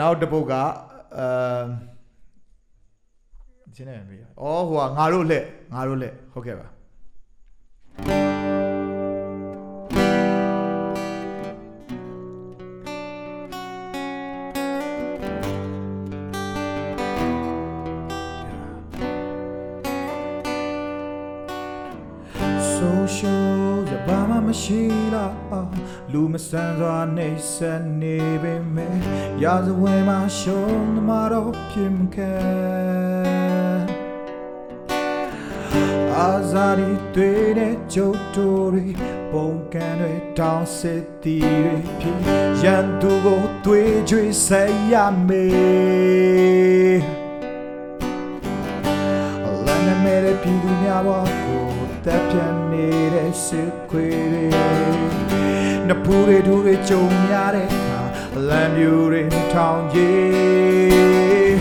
နောက်တစ်ပုတ်ကအာရှင်းနေပြီ။အော်ဟိုကငါတို့လက်ငါတို့လက်ဟုတ်ကဲ့ပါ ဆိုရှယ်ရပါမမရှိလားလူမဆန်စွာနေဆက်နေပေမဲ့ရာဇဝင်မှာရှုံးသမားတော့ဖြစ်မခဲအာဇာဒီတွေနဲ့ကြုတ်တူတွေပုံကန်တွေတောင်းစစ်တီတွေဖြစ်ရန်သူကိုတွေးကြွေးဆက်ရမေး စစ်ခွေတွေနဖူးတွေဒူတွေကြုံရတဲ့အခါလမ်းမျိုးတွေထောင်ကြီး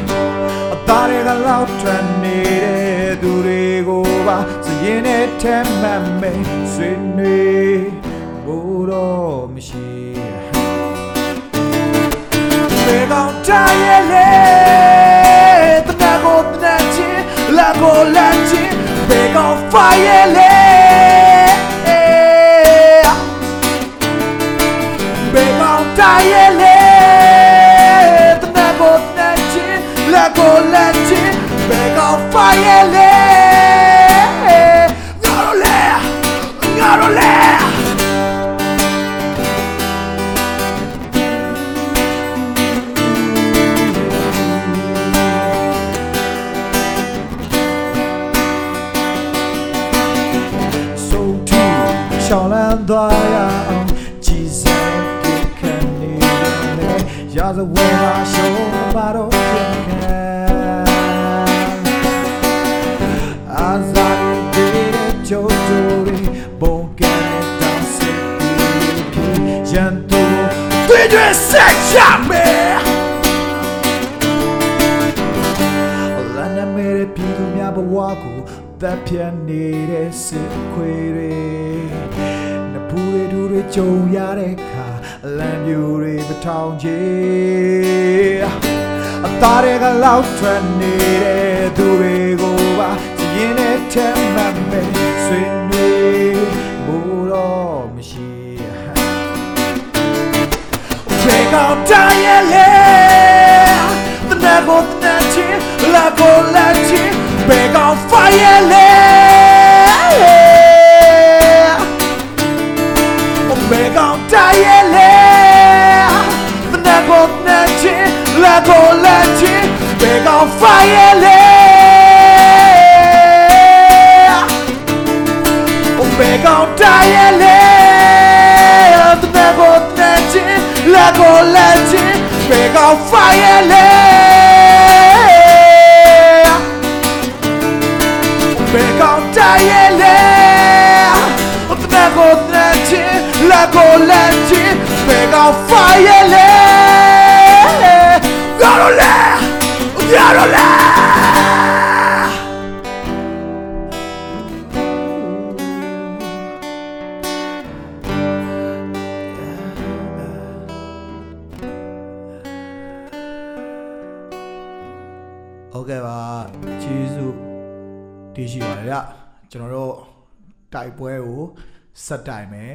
အသားတွေကလောက်ထွက်နေတဲ့သူတွေကိုပါစရင်နဲ့ထဲမှတ်မိတ်ဆွေးနွေးဖို့တော့မရှိဘေကောင်တိုင်းရဲ့လေတနကိုတနချင်းလာကိုလာချင်းဘေကောင် fire ကောင်တိုင်းရဲ့လေတနကိုတနချ ရာဇဝင်မှာရှုံးပါတော့ပြန်ခံအာဇာဒီတဲ့ကြိုးတူရီဘုံကန်တောင်စစ်ပြီးရန်သူတွေ့တွေ့ဆက်ချမယ်လမ်းနဲ့မဲ့တဲ့ပြည်သူများဘဝကိုတပ်ဖြ တ်နေတဲ့စစ်ခွေတွေနဖူးတွေဒူတွေကြုံရတဲ့အခါလမ်းမျိုးတွေမထောင်ချေအသားတွေကလောက်ထွက်နေတဲ့သူတွေကိုပါစရင်နဲ့ထက်မှတ်မဲ့ဆွေး လာကိုလာချင်းဘေကောင် fire လေဘေကောင်တိုင်းရဲ့လေတနကိုတနချင်းလာကိုလာချင်းဘေကောင် fire လေဘေကောင်တိုင်းရဲ့လေတနကိုတနချင်းလာကိုလာချင်းဘေကောင် fire ဟုတ်ကဲ့ပါကျေးဇူးတည်ရှိပါတယ်ဗျကျွန်တော်တို့တိုက်ပွဲကိုဆက်တိုင်မယ်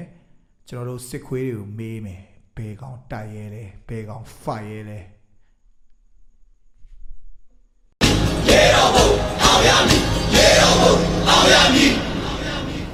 ကျွန်တော်တို့စစ်ခွေးတွေကိုမေးမယ်ဘယ်ကောင်တိုက်ရဲလဲဘယ်ကောင်ဖိုက်ရဲလဲရေတော်ဘုံအောင်ရမည်ရေတော်ဘုံအောင်ရမည်